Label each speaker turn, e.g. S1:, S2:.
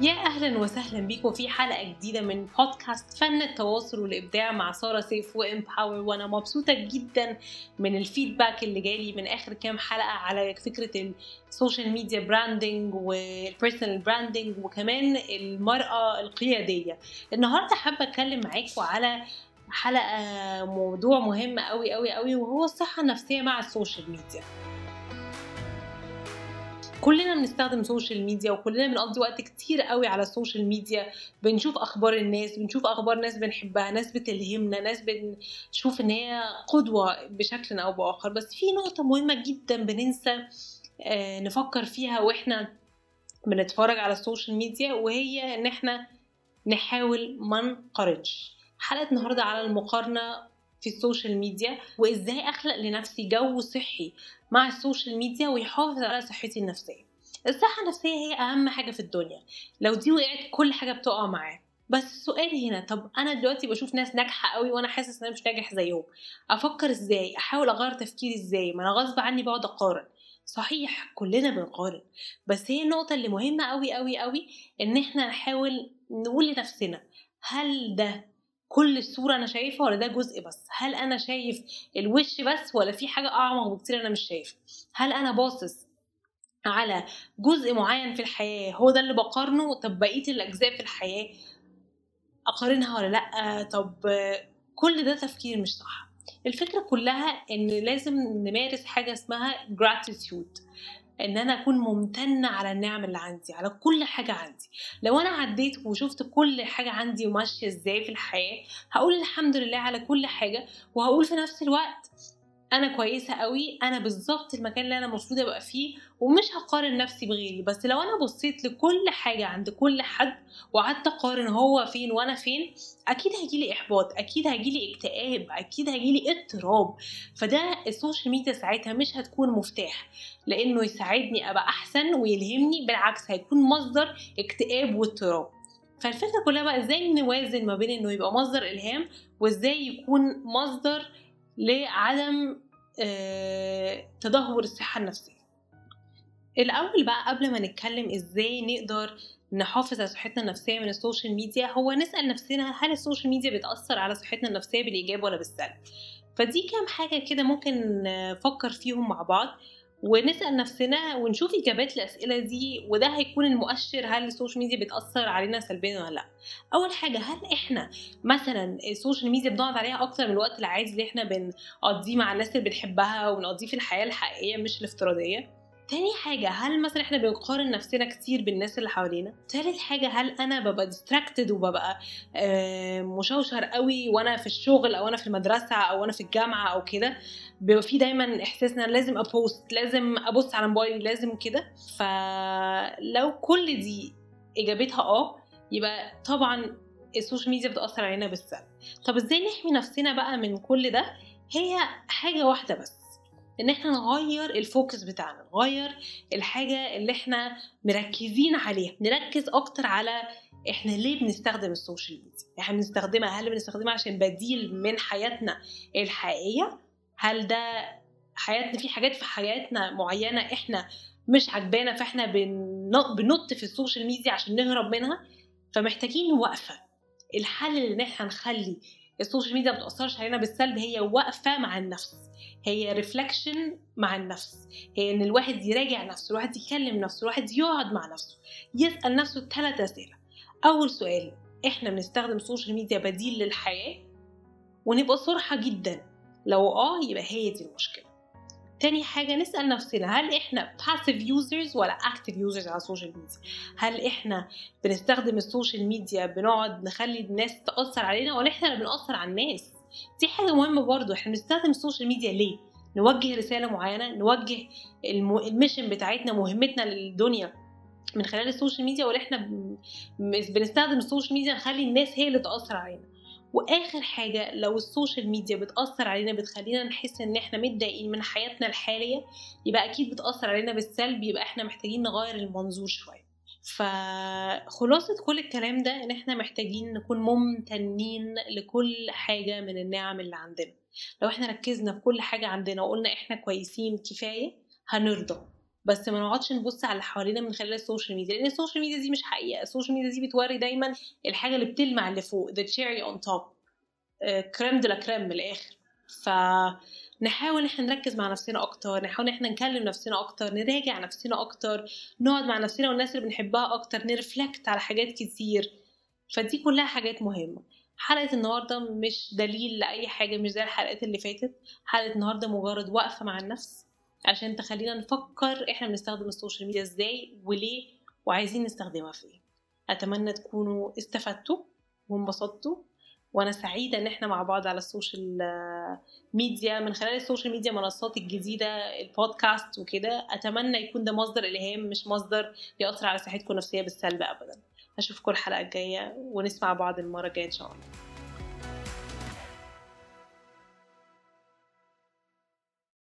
S1: يا أهلا وسهلا بيكم في حلقة جديدة من بودكاست فن التواصل والإبداع مع سارة سيف و Empower وأنا مبسوطة جدا من ال feedback اللي جالي من آخر كام حلقة على فكرة ال social media branding وال personal branding وكمان المرأة القيادية. النهارده حابة أتكلم معاكم على حلقة موضوع مهم قوي قوي قوي وهو الصحة النفسية مع ال social media كلنا بنستخدم social media وكلنا بنقضي وقت كتير قوي على ال social media بنشوف أخبار الناس بنشوف أخبار ناس بنحبها ناس بتلهمنا ناس بنشوف إن هي قدوة بشكل أو بآخر. بس في نقطة مهمة جدا بننسى آه، نفكر فيها وإحنا بنتفرج على ال social media وهي إن إحنا نحاول ما نقارنش حلقة النهارده على المقارنة في ال social media وإزاي أخلق لنفسي جو صحي مع ال social media ويحافظ على صحتي النفسية. الصحة النفسية هي أهم حاجة في الدنيا. لو دي وقعت كل حاجة بتقع معاه بس السؤال هنا طب أنا دلوقتي بشوف ناس ناجحة قوي وأنا حاسس إن أنا مش ناجح زيهم. أفكر إزاي؟ أحاول أغير تفكيري إزاي؟ ما أنا غصب عني بقعد أقارن. صحيح كلنا بنقارن. بس هي النقطة اللي مهمة قوي قوي قوي إن إحنا نحاول نقول لنفسنا هل ده كل الصورة أنا شايفها ولا ده جزء بس؟ هل أنا شايف الوش بس ولا في حاجة أعمق بكتير أنا مش شايفها هل أنا باصص على جزء معين في الحياة هو ده اللي بقارنه؟ طب بقية الأجزاء في الحياة أقارنها ولا لأ؟ طب كل ده تفكير مش صح. الفكرة كلها إن لازم نمارس حاجة اسمها gratitude. إن أنا أكون ممتنة على النعم اللي عندي على كل حاجة عندي. لو أنا عديت وشفت كل حاجة عندي وماشية إزاي في الحياة هقول الحمد لله على كل حاجة وهقول في نفس الوقت أنا كويسة قوي أنا بالظبط المكان اللي أنا المفروض أبقى فيه ومش هقارن نفسي بغيري. بس لو أنا بصيت لكل حاجة عند كل حد وقعدت أقارن هو فين وأنا فين أكيد هيجيلي إحباط أكيد هيجيلي اكتئاب أكيد هيجيلي اضطراب. فده السوشيال ميديا ساعتها مش هتكون مفتاح لأنه يساعدني أبقى أحسن ويلهمني بالعكس هيكون مصدر اكتئاب واضطراب. فالفكرة كلها بقى إزاي نوازن ما بين إنه يبقى مصدر إلهام وإزاي يكون مصدر لعدم آه، تدهور الصحة النفسية. الأول بقى قبل ما نتكلم إزاي نقدر نحافظ على صحتنا النفسية من السوشيال ميديا هو نسأل نفسنا هل السوشيال ميديا بتأثر على صحتنا النفسية بالإيجاب ولا بالسلب؟ فدي كام حاجة كده ممكن نفكر فيهم مع بعض. ونسأل نفسنا ونشوف إجابات الأسئلة دي وده هيكون المؤشر هل السوشيال ميديا بتأثر علينا سلبيا ولا لأ. أول حاجة هل إحنا مثلا السوشيال ميديا بنقعد عليها أكتر من الوقت العادي اللي إحنا بنقضيه مع الناس اللي بنحبها وبنقضيه في الحياة الحقيقية مش الافتراضية؟ تاني حاجة هل مثلا إحنا بنقارن نفسنا كتير بالناس اللي حوالينا؟ تالت حاجة هل أنا ببقى distracted وببقى مشوش قوي وأنا في الشغل أو أنا في المدرسة أو أنا في الجامعة أو كده؟ بيبقى في دايما احساسنا لازم أ post لازم أبص على موبايلي لازم كده. فلو كل دي إجابتها آه يبقى طبعا السوشيال ميديا بتأثر علينا بالسلب. طب إزاي نحمي نفسنا بقى من كل ده؟ هي حاجة واحدة بس. إن إحنا نغير ال focus بتاعنا نغير الحاجة اللي إحنا مركزين عليها نركز أكتر على إحنا ليه بنستخدم السوشيال ميديا؟ إحنا بنستخدمها هل بنستخدمها عشان بديل من حياتنا الحقيقية؟ هل ده حياتنا في حاجات في حياتنا معينة إحنا مش عجبانا فإحنا بننط في السوشيال ميديا عشان نهرب منها؟ فمحتاجين وقفة. الحل ان إحنا نخلي السوشيال ميديا ما تاثرش علينا بالسلب هي وقفه مع النفس. هي reflection مع النفس. هي إن الواحد يراجع نفسه الواحد يكلم نفسه الواحد يقعد مع نفسه يسأل نفسه ثلاث أسئلة. أول سؤال إحنا بنستخدم السوشيال ميديا بديل للحياة؟ ونبقى صرحا جدا. لو آه يبقى هي دي المشكلة. تاني حاجة نسأل نفسنا هل إحنا passive users ولا active users على السوشيال ميديا؟ هل إحنا بنستخدم السوشيال ميديا بنقعد نخلي الناس تأثر علينا ولا إحنا اللي بنأثر على الناس؟ دي حاجة مهمة برضو إحنا بنستخدم السوشيال ميديا ليه؟ نوجه رسالة معينة نوجه ال mission بتاعتنا مهمتنا للدنيا من خلال السوشيال ميديا ولا إحنا بنستخدم السوشيال ميديا نخلي الناس هي اللي تأثر علينا وآخر حاجة لو السوشيال ميديا بتأثر علينا بتخلينا نحس إن إحنا متضايقين من حياتنا الحالية يبقى أكيد بتأثر علينا بالسلب يبقى إحنا محتاجين نغير المنظور شوية. فخلاصة كل الكلام ده إن إحنا محتاجين نكون ممتنين لكل حاجة من النعم اللي عندنا. لو إحنا ركزنا في كل حاجة عندنا وقلنا إحنا كويسين كفاية هنرضى. بس ما نقعدش نبص على اللي حوالينا من خلال السوشيال ميديا لأن السوشيال ميديا دي مش حقيقة. السوشيال ميديا دي بتوري دايما الحاجة اللي بتلمع اللي فوق the cherry on top crème de la crème من الآخر. فنحاول إحنا نركز مع نفسنا أكتر نحاول إحنا نكلم نفسنا أكتر نراجع نفسنا أكتر نقعد مع نفسنا والناس اللي بنحبها أكتر ن reflect على حاجات كتير. فدي كلها حاجات مهمة. حلقة النهاردة مش دليل لأي حاجة مش زي الحلقات اللي فاتت. حلقة النهاردة مجرد وقفة مع النفس. عشان تخلينا نفكر إحنا بنستخدم السوشيال ميديا إزاي وليه وعايزين نستخدمها في إيه. أتمنى تكونوا استفدتوا وانبسطتوا وأنا سعيدة إن إحنا مع بعض على السوشيال ميديا من خلال السوشيال ميديا منصات الجديدة البودكاست وكده. أتمنى يكون ده مصدر إلهام مش مصدر يأثر على صحتكم النفسية بالسلب ابدا. أشوفكم الحلقة الجاية ونسمع بعض المرة الجاية إن شاء الله.